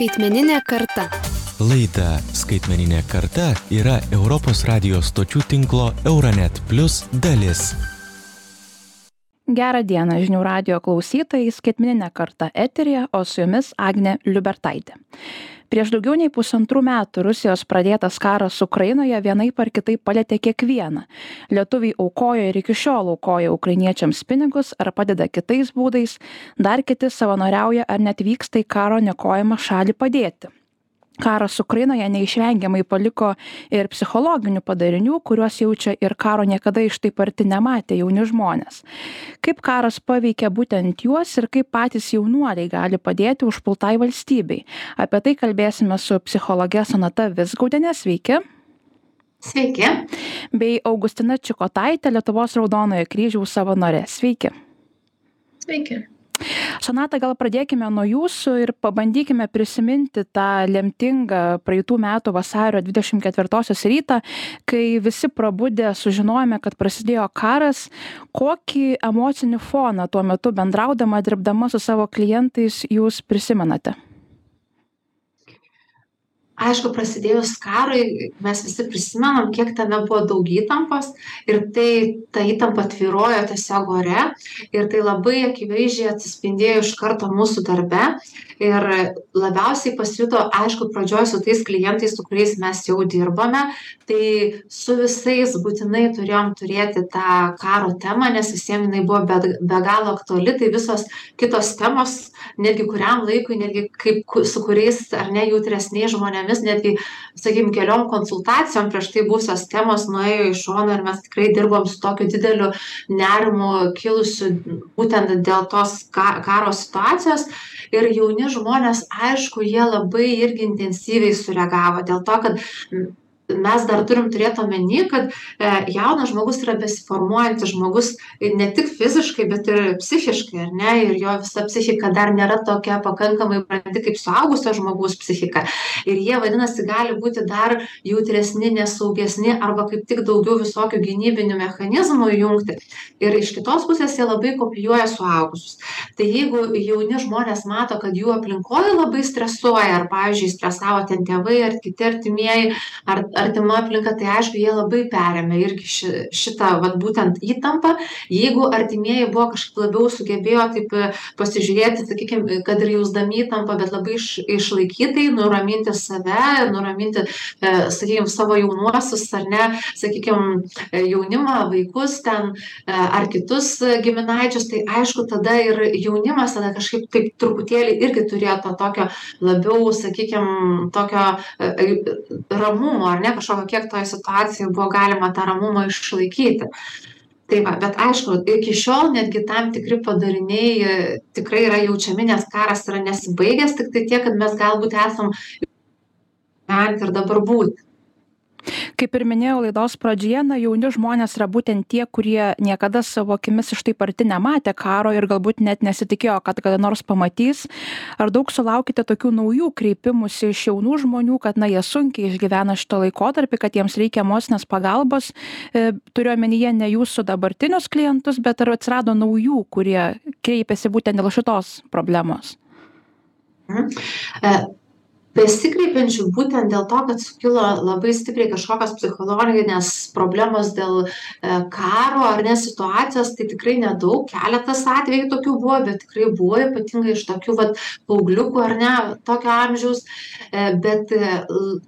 Skaitmeninė karta. Laida Skaitmeninė karta yra Europos radijos stočių tinklo Euronet Plus dalis. Gerą dieną žinių radio klausytojai, skaitmeninė karta eterija, o su jumis Agne Liubertaitė. Prieš daugiau nei pusantrų metų Rusijos pradėtas karas Ukrainoje vienaip ar kitaip palėtė kiekvieną. Lietuviai aukojo ir iki šiol aukoja ukrainiečiams pinigus ar padeda kitais būdais, dar kiti savanoriauja ar net vyksta į karo nekojamą šalį padėti karas ukrainoje neišvengiamai paliko ir psichologinių padarinių kuriuos jaučia ir karo niekada iš taip arti nematę jauni žmonės. Kaip karas paveikė būtent juos ir kaip patys jaunuoliai gali padėti užpultai valstybei. Apie tai kalbėsime su psichologe sonata vizgaudiene sveiki. Sveiki. bei augustina čikotaite lietuvos raudonojo kryžiaus savanore sveiki. Sveiki. Sonata gal pradėkime nuo jūsų ir pabandykime prisiminti tą lemtingą praeitų metų vasario dvidešim ketvirtosios rytą kai visi prabudę sužinojome kad prasidėjo karas. Kokį emocinį foną tuo metu bendraudama dirbdama su savo klientais jūs prisimenate Aišku, prasidėjus karui, mes visi prisimenam, kiek tame buvo daug įtampos ir tai ta įtampa tvirojo tiesiog ore ir tai labai akivaizdžiai atsispindėjo iš karto mūsų darbe ir labiausiai pasijuto, aišku, pradžioj su tais klientais, su kuriais mes jau dirbame, tai su visais būtinai turėjom turėti tą karo temą, nes visiems jinai buvo be, be galo aktuali, tai visos kitos temos, netgi kuriam laikui, netgi kaip, su kuriais ar ne jautresniais žmonėmis, netgi, sakykime, keliom konsultacijom prieš tai būsios temos nuėjo į šoną ir mes tikrai dirbom su tokiu dideliu nerimu kilusiu būtent dėl tos ka, karo situacijos. Ir jauni žmonės, aišku, jie labai irgi intensyviai sureagavo dėl to, kad mes dar turim turėt omeny, kad e, jaunas žmogus yra besiformuojantis žmogus ne tik fiziškai, bet ir psichiškai, ar ne? Ir jo visa psichika dar nėra tokia pakankamai brandi kaip suaugusio žmogaus psichika. Ir jie, vadinasi, gali būti dar jautresni, nesaugesni arba kaip tik daugiau visokių gynybinių mechanizmų įjungti. Ir iš kitos pusės jie labai kopijuoja suaugusius. Tai jeigu jauni žmonės mato, kad jų aplinkoje labai stresuoja, ar, pavyzdžiui, stresavo ten tėvai ar kiti artimieji, ar, artima aplinka, tai aišku, jie labai perėmė irgi ši, šitą, vat, būtent įtampą. Jeigu artimieji buvo kažkaip labiau sugebėjo taip e, pasižiūrėti, sakykime, kad ir jausdami įtampą, bet labai iš, išlaikytai, nuraminti save, nuraminti, e, sakykime, savo jaunuosius ar ne, sakykime, jaunimą, vaikus ten e, ar kitus giminaičius, tai aišku, tada ir jaunimas tada kažkaip taip truputėlį irgi turėjo to tokio labiau, sakykime, tokio ramumo, ar ne, ne kažkokio kiek toj situacijoj buvo galima tą ramumą išlaikyti. Tai va, bet aišku, iki šiol netgi tam tikri padariniai e, tikrai yra jaučiami, nes karas yra nesibaigęs, tik tai tiek, kad mes galbūt esam gyventi ir dabar būti kaip ir minėjau laidos pradžioje na jauni žmonės yra būtent tie kurie niekada savo akimis iš taip arti nematė karo ir galbūt net nesitikėjo kad kada nors pamatys. Ar daug sulaukiate tokių naujų kreipimųsi iš jaunų žmonių kad na jie sunkiai išgyvena šitą laikotarpį kad jiems reikia emocinės pagalbos? E, turiu omenyje ne jūsų dabartinius klientus bet ar atsirado naujų kurie kreipiasi būtent dėl šitos problemos? Mhm. E, besikreipiančių būtent dėl to kad sukilo labai stipriai kažkokios psichologinės problemos dėl e, karo ar ne situacijos tai tikrai nedaug. Keletas atvejų tokių buvo bet tikrai buvo ypatingai iš tokių vat paaugliukų ar ne tokio amžiaus. E, bet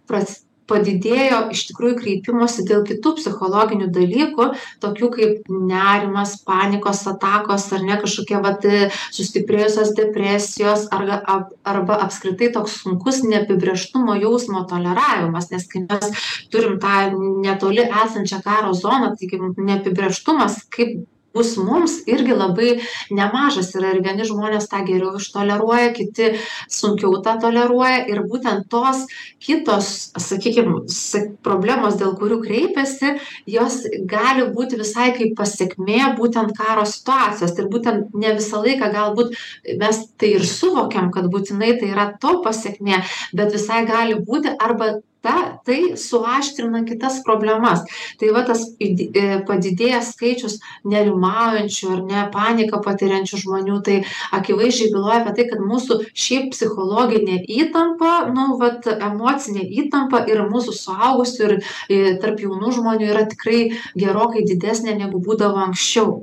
pras padidėjo iš tikrųjų kreipimosi dėl kitų psichologinių dalykų tokių kaip nerimas panikos atakos ar ne kažkokie vat sustiprėjusios depresijos arba arba apskritai toks sunkus neapibrėžtumo jausmo toleravimas nes kai mes turim tą netoli esančią karo zoną taigi neapibrėžtumas kaip bus mums irgi labai nemažas yra ir vieni žmonės tą geriau ištoleruoja kiti sunkiau tą toleruoja ir būtent tos kitos sakykim sa problemos dėl kurių kreipiasi jos gali būti visai kaip pasekmė būtent karo situacijos. Ir būtent ne visą laiką galbūt mes tai ir suvokiam kad būtinai tai yra to pasekmė bet visai gali būti arba ta tai suaštrina kitas problemas. Tai va tas id e, padidėjęs skaičius nerimaujančių ar ne paniką patiriančių žmonių tai akivaizdžiai byloja apie tai kad mūsų šiaip psichologinė įtampa nu vat emocinė įtampa ir mūsų suaugusių ir i tarp jaunų žmonių yra tikrai gerokai didesnė negu būdavo anksčiau.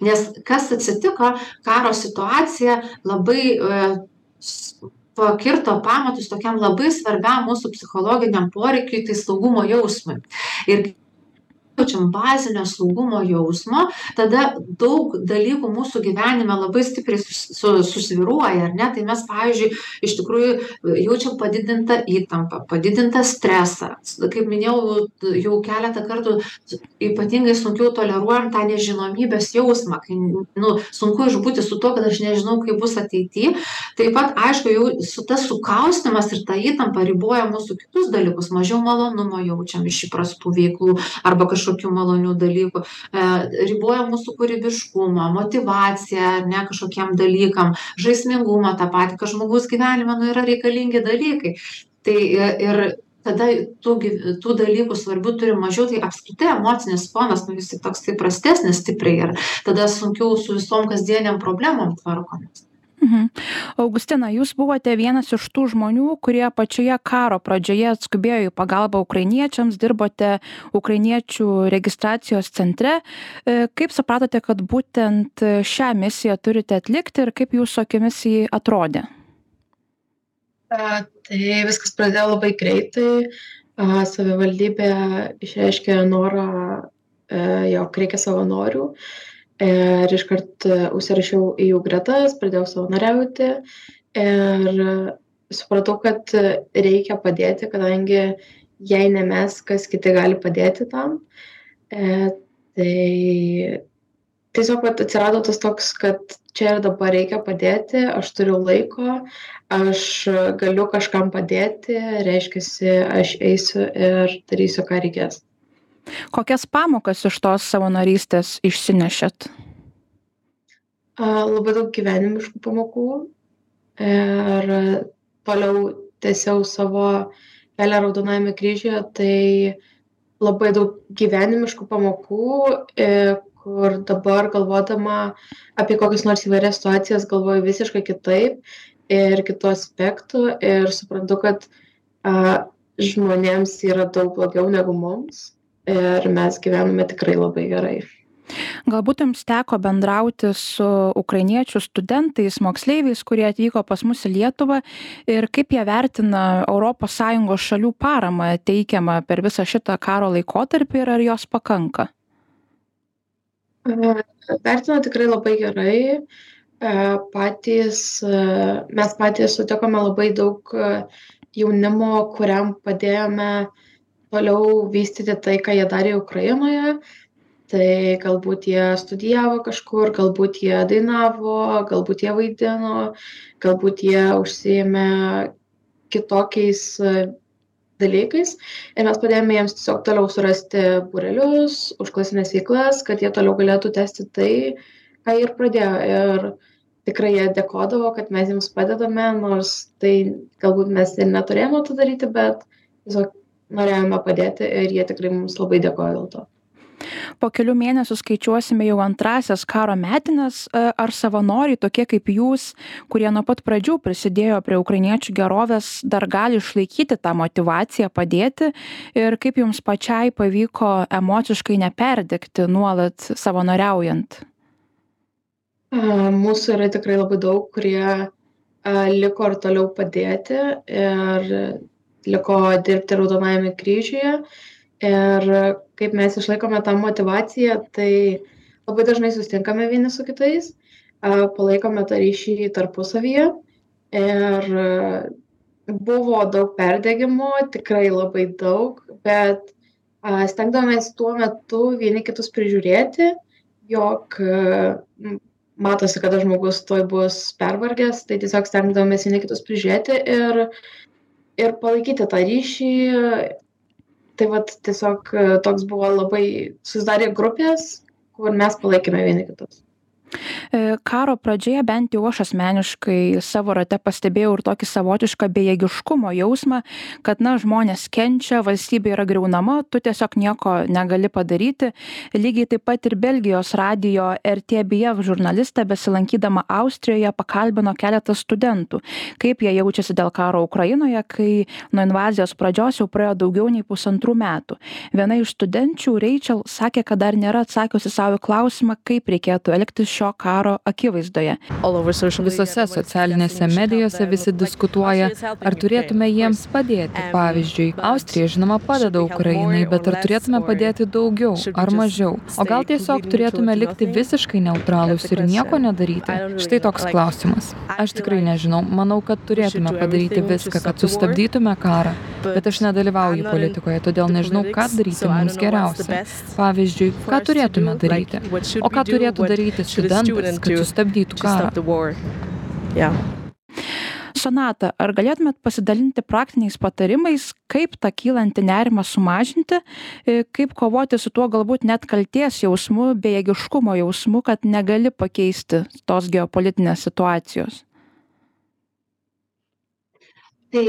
Nes kas atsitiko? Karo situacija labai e, pakirto pamatus tokiam labai svarbiam mūsų psichologiniam poreikiui tai saugumo jausmui. Ir jaučiam bazinio saugumo jausmo tada daug dalykų mūsų gyvenime labai stipriai su susvyruoja ar ne? Tai mes pavyzdžiui iš tikrųjų jaučiam padidintą įtampą padidintą stresą. Kaip minėjau jau keletą kartų ypatingai sunkiau toleruojam tą nežinomybės jausmą kai nu sunku išbūti su tuo kad aš nežinau kaip bus ateity. Taip pat aišku jau su tas sukaustymas ir ta įtampa riboja mūsų kitus dalykus. Mažiau malonumo jaučiam iš įprastų veiklų arba kažkokių kažkokių malonių dalykų e, riboja mūsų kūrybiškumą motyvaciją ar ne kažkokiem dalykam žaismingumą tą patį kas žmogaus gyvenime nu yra reikalingi dalykai. Tai e, ir tada tų gi tų dalykų svarbių turim mažiau tai apskritai emocinis fonas nu jisai toksai prastesnis stipriai ir tada sunkiau su visom kasdienėm problemom tvarkomės Mhm. Augustina, jūs buvote vienas iš tų žmonių, kurie pačioje karo pradžioje atskubėjo į pagalbą ukrainiečiams, dirbote ukrainiečių registracijos centre. E, kaip supratote, kad būtent šią misiją turite atlikti ir kaip jūsų akimis jį atrodė? Tai viskas pradėjo labai greitai. Savivaldybė išreiškė norą, e, jog reikia savanorių. norių ir iškart e, užsirašiau į jų gretas, pradėjau savanoriauti ir supratau, kad reikia padėti, kadangi jei ne mes, kas kiti gali padėti tam. E, tai tiesiog atsirado tas toks, kad čia ir dabar reikia padėti, aš turiu laiko, aš galiu kažkam padėti, reiškia, aš eisiu ir darysiu, ką reikės. Kokias pamokas iš tos savanorystės išsinešėt? Labai daug gyvenimiškų pamokų ir toliau tęsiau savo kelią Raudonajame kryžiuje, tai labai daug gyvenimiškų pamokų, e, kur dabar galvodama apie kokias nors įvairias situacijas galvoju visiškai kitaip ir kitų aspektų ir suprantu, kad a, žmonėms yra daug blogiau negu mums ir mes gyvename tikrai labai gerai. Galbūt jums teko bendrauti su ukrainiečių studentais, moksleiviais, kurie atvyko pas mus į Lietuvą ir kaip jie vertina ES šalių paramą teikiamą per visą šitą karo laikotarpį ir ar jos pakanka? Vertino tikrai labai gerai. Patys, mes patys sutikome labai daug jaunimo, kuriam padėjome uh, toliau vystyti tai ką jie darė ukrainoje. Tai galbūt jie studijavo kažkur galbūt jie dainavo galbūt jie vaidino galbūt jie užsiėmė kitokiais e, dalykais. Ir mes padėjome jiems tiesiog toliau surasti būrelius užklasines veiklas kad jie toliau galėtų tęsti tai ką ir pradėjo. Ir tikrai jie dėkodavo kad mes jiems padedame nors tai galbūt mes ir neturėjome to daryti bet tiesiog norėjome padėti ir jie tikrai mums labai dėkoja dėl to. Po kelių mėnesių skaičiuosime jau antrasias karo metinės, e, ar savanoriai tokie kaip jūs, kurie nuo pat pradžių prisidėjo prie ukrainiečių gerovės, dar gali išlaikyti tą motivaciją padėti ir kaip jums pačiai pavyko emociškai neperdegti nuolat savanoriaujant? Mūsų yra tikrai labai daug, kurie liko ir toliau padėti ir liko dirbti Raudonajame kryžiuje. Ir kaip mes išlaikome tą motivaciją, tai labai dažnai sustinkame vieni su kitais, palaikome tą ryšį tarpusavyje. Ir buvo daug perdegimo, tikrai labai daug, bet stengdamės tuo metu vieni kitus prižiūrėti, jog matosi, kad žmogus toj bus pervargęs, tai tiesiog stengdamės vieni kitus prižiūrėti ir ir palaikyti tą ryšį. Tai vat tiesiog e, toks buvo labai, susidarė grupės, kur mes palaikėme vieni kitus. E, karo pradžioje bent jau aš asmeniškai savo rate pastebėjau ir tokį savotišką bejėgiškumo jausmą, kad, na, žmonės kenčia, valstybė yra greunama, tu tiesiog nieko negali padaryti. Lygiai taip pat ir Belgijos radio RTBF žurnalistė besilankydama Austrijoje pakalbino keletą studentų, kaip jie jaučiasi dėl karo Ukrainoje, kai nuo invazijos pradžios jau praėjo daugiau nei pusantrų metų. Viena iš studenčių, Rachel, sakė, kad dar nėra atsakiusi savo klausimą, kaip reikėtų elgtis šio karo akivaizdoje. Visose socialinėse medijose visi diskutuoja, ar turėtume jiems padėti. Pavyzdžiui, Austrija žinoma padeda Ukrainai, bet ar turėtume padėti daugiau ar mažiau? O gal tiesiog turėtume likti visiškai neutralūs ir nieko nedaryti? Štai toks klausimas. Aš tikrai nežinau, manau, kad turėtume padaryti viską, kad sustabdytume karą, bet aš nedalyvauju politikoje, todėl nežinau, ką daryti mums geriausia. Pavyzdžiui, ką turėtume daryti? O ką turėtų daryti studentai? Kad sustabdytų karą. Yeah. Sonata, ar galėtumėt pasidalinti praktiniais patarimais, kaip tą kylantį nerimą sumažinti, e, kaip kovoti su tuo galbūt net kalties jausmu, bejėgiškumo jausmu, kad negali pakeisti tos geopolitinės situacijos? Tai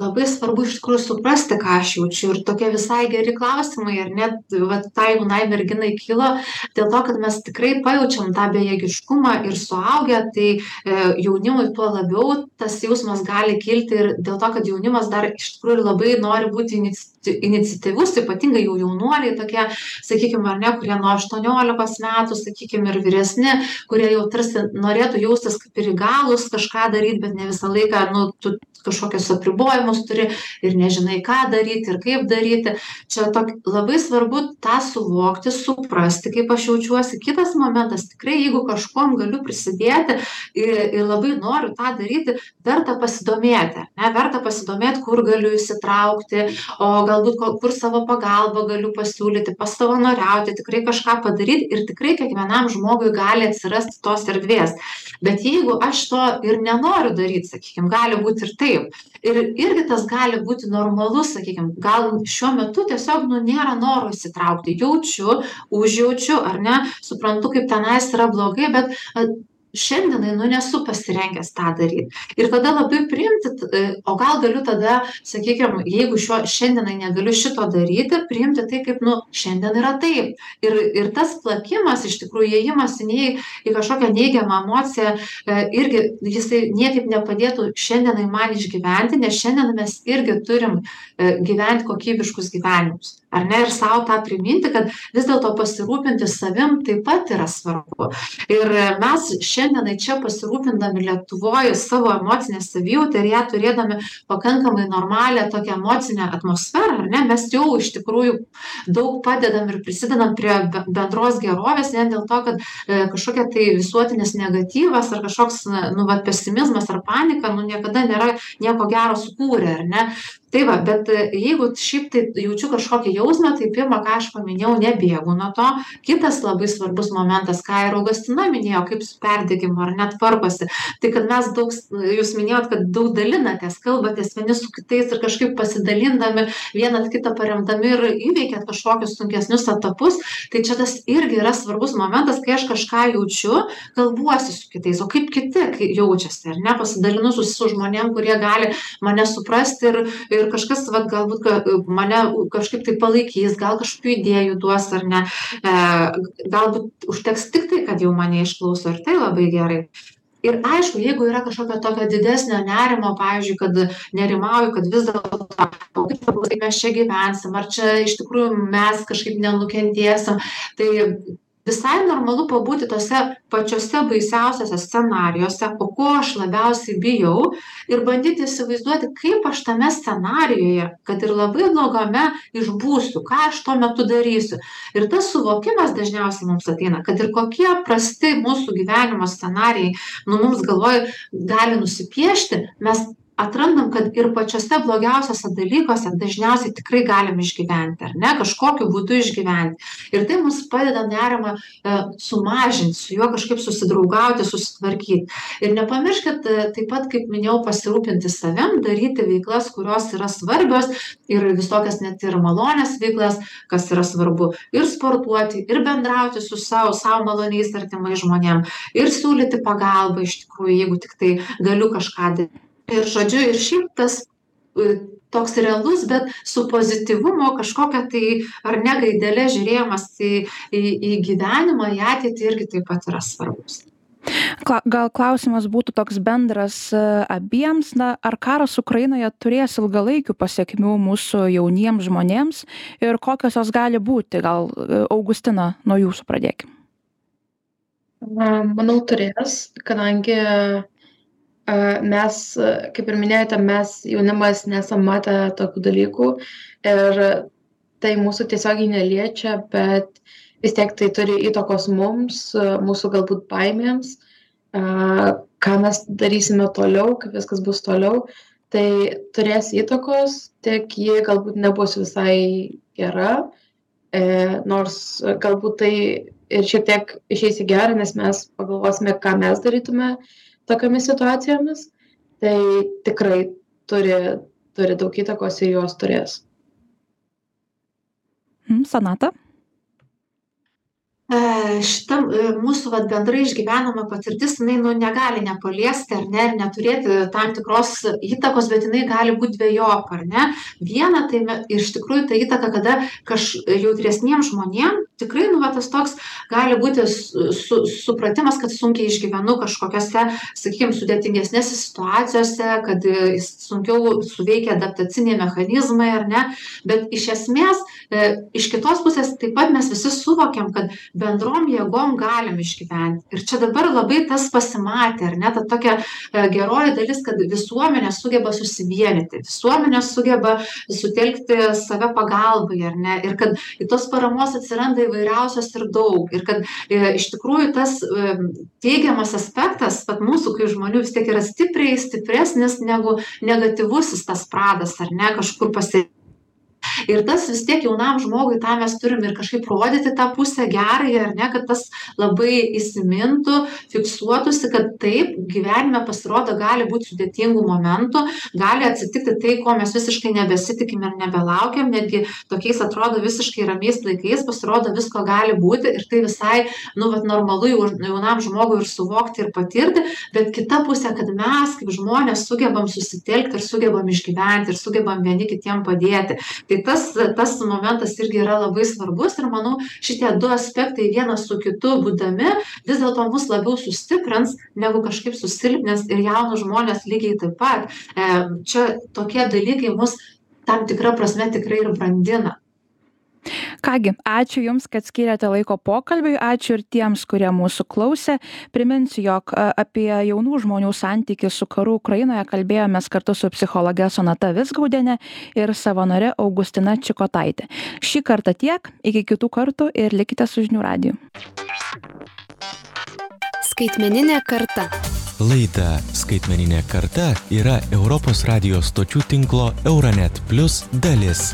labai svarbu iš tikrųjų suprasti ką aš jaučiu. Ir tokie visai geri klausimai ar ne? Vat tai jaunai merginai kilo dėl to kad mes tikrai pajaučiam tą bejėgiškumą ir suaugę tai e, jaunimui tuo labiau tas jausmas gali kilti ir dėl to kad jaunimas dar iš tikrųjų labai nori būti inici iniciatyvus ypatingai jau jaunuoliai tokie sakykim ar ne kurie nuo aštuoniolikos metų sakykim ir vyresni kurie jau tarsi norėtų jaustis kaip ir įgalūs kažką daryt bet ne visą laiką nu tu kažkokius apribojimus turi ir nežinai ką daryti ir kaip daryti. Čia tok labai svarbu tą suvokti suprasti kaip aš jaučiuosi. Kitas momentas tikrai jeigu kažkuom galiu prisidėti ir ir labai noriu tą daryti verta pasidomėti ar ne verta pasidomėt kur galiu įsitraukti o galbūt ko kur savo pagalbą galiu pasiūlyti pasavanoriauti tikrai kažką padaryt ir tikrai kiekvienam žmogui gali atsirasti tos erdvės. Bet jeigu aš to ir nenoriu daryt sakykim gali būt ir taip. Ir irgi tas gali būti normalu sakykim gal šiuo metu tiesiog nu nėra noro įsitraukti. Jaučiu užjaučiu ar ne? Suprantu kaip tenais yra blogai bet šiandienai nu nesu pasirengęs tą daryt. Ir tada labai priimti e, o gal galiu tada sakykim jeigu šiuo šiandienai negaliu šito daryti priimti tai kaip nu šiandien yra taip. Ir ir tas plakimas iš tikrųjų įėjimas į nei į kažkokią neigiamą emociją e, irgi jisai niekaip nepadėtų šiandienai man išgyventi nes šiandien mes irgi turim e, gyvent kokybiškus gyvenimus. Ar ne? Ir sau tą priminti kad vis dėlto pasirūpinti savim taip pat yra svarbu. Ir mes šiandienai čia pasirūpindami lietuvoj savo emocine savijauta ir ją turėdami pakankamai normalią tokią emocinę atmosferą ar ne mes jau iš tikrųjų daug padedam ir prisidedam prie be bendros gerovės vien dėl to kad e, kažkokia tai visuotinis negatyvas ar kažkoks nu vat pesimizmas ar panika nu niekada nėra nieko gero sukūrę ar ne tai va bet jeigu šiaip tai jaučiu kažkokį jausmą tai pirma ką aš paminėjau nebėgu nuo to. Kitas labai svarbus momentas ką ir augustina minėjo kaip su perdegimu ar ne tvarkosi. Tai kad mes daug jūs minėjot kad daug dalinatės kalbatės vieni su kitais ir kažkaip pasidalindami vienas kitą paremdami ir įveikiat kažkokius sunkesnius etapus. Tai čia tas irgi yra svarbus momentas kai aš kažką jaučiu kalbuosi su kitais. O kaip kiti jaučiasi ar ne pasidalinu su su žmonėm kurie gali mane suprasti ir ir ir kažkas vat galbūt ka mane kažkaip tai palaikys gal kažkokių idėjų duos ar ne e galbūt užteks tiktai kad jau mane išklauso ir tai labai gerai. Ir aišku jeigu yra kažkokio tokio didesnio nerimo pavyzdžiui kad nerimauju kad vis dėlto o kaip čia bus kaip mes čia gyvensim ar čia iš tikrųjų mes kažkaip nenukentėsim tai visai normalu pabūti tuose pačiuose baisiausiuose scenarijuose o ko aš labiausiai bijau ir bandyti įsivaizduoti kaip aš tame scenarijuje kad ir labai blogame išbūsiu ką aš tuo metu darysiu. Ir tas suvokimas dažniausiai mums ateina kad ir kokie prasti mūsų gyvenimo scenarijai nu mums galvoj gali nusipiešti mes atrandam kad ir pačiuose blogiausiuose dalykuose dažniausiai tikrai galim išgyventi ar ne? Kažkokiu būdu išgyventi. Ir tai mums padeda nerimą e, sumažint su juo kažkaip susidraugauti susitvarkyt ir nepamirškit e, taip pat kaip minėjau pasirūpinti savim daryti veiklas kurios yra svarbios ir visokias net ir malonias veiklas kas yra svarbu. Ir sportuoti ir bendrauti su sau sau maloniais artimais žmonėm ir siūlyti pagalbą iš tikrųjų jeigu tiktai galiu kažką daryt ir žodžiu ir šiaip tas e, toks realus bet su pozityvumo kažkokia tai ar ne gaidele žiūrėjimas į į į gyvenimą į ateitį irgi taip pat yra svarbus gal klausimas būtų toks bendras e, abiems, na, ar karas Ukrainoje turės ilgalaikių pasiekmių mūsų jauniems žmonėms ir kokios jos gali būti, gal e, Augustina, nuo jūsų pradėkime. Manau, turės, kadangi mes, kaip ir minėjote, mes jaunimas nesam matę tokių dalykų ir tai mūsų tiesiogiai neliečia, bet vis tiek tai turi įtakos mums, mūsų galbūt baimėms, ką mes darysime toliau, kaip viskas bus toliau. Tai turės įtakos, tik ji galbūt nebus visai gera, e, nors galbūt tai ir šiek tiek išeis į gerą, nes mes pagalvosime, ką mes darytume tokiomis situacijomis, tai tikrai turi, turi daug įtakos ir jos turės. Hmm, Sanata? E, šita e, mūsų vat bendrai išgyvenama patirtis jinai nu negali nepaliesti ar ne ir neturėti tam tikros įtakos bet jinai gali būt dvejopa ar ne viena tai iš tikrųjų ta įtaka kada kaž jautresniem žmonėm tikrai nu va tas toks gali būti su supratimas kad sunkiai išgyvenu kažkokiose sakykim sudėtingesnėse situacijose kad e, sunkiau suveikia adaptaciniai mechanizmai ar ne? Bet iš esmės iš kitos pusės taip pat mes visi suvokiam kad bendrom jėgom galim išgyventi. Ir čia dabar labai tas pasimatė ar ne? Ta tokia e, geroji dalis kad visuomenė sugeba susivienyti visuomenė sugeba sutelkti save pagalbai ar ne? Ir kad tos paramos atsiranda įvairiausios ir daug. Ir kad e, iš tikrųjų tas e, teigiamas aspektas vat mūsų kaip žmonių vis tiek yra stipriai stipresnis negu negatyvusis tas pradas ar ne kažkur pasi ir tas vis tiek jaunam žmogui tą mes turim ir kažkaip rodyti tą pusę gerąją ar ne kad tas labai įsimintų fiksuotųsi kad taip gyvenime pasirodo gali būt sudėtingų momentų gali atsitikti tai ko mes visiškai nebesitikim ir nebelaukiam netgi tokiais atrodo visiškai ramiais laikais pasirodo visko gali būti ir tai visai nu vat normalu jau jaunam žmogui ir suvokti ir patirti bet kita pusė kad mes kaip žmonės sugebam susitelkti ir sugebam išgyventi ir sugebam vieni kitiem padėti. Tai tas tas momentas irgi yra labai svarbus ir manau šitie du aspektai vienas su kitu būdami vis dėlto mus labiau sustiprins negu kažkaip susilpnins ir jaunus žmones lygiai taip pat. E čia tokie dalykai mus tam tikra prasme tikrai ir brandina ką gi ačiū jums kad skyrėte laiko pokalbiui ačiū ir tiems kurie mūsų klausė priminsiu jog apie jaunų žmonių santykį su karu ukrainoje kalbėjomės kartu su psichologe sonata vizgaudiene ir savanore augustina čikotaite šį kartą tiek iki kitų kartų ir likite su žinių radiju Skaitmeninė karta. Laida Skaitmeninė karta yra Europos radijos stočių tinklo Euronet Plus dalis.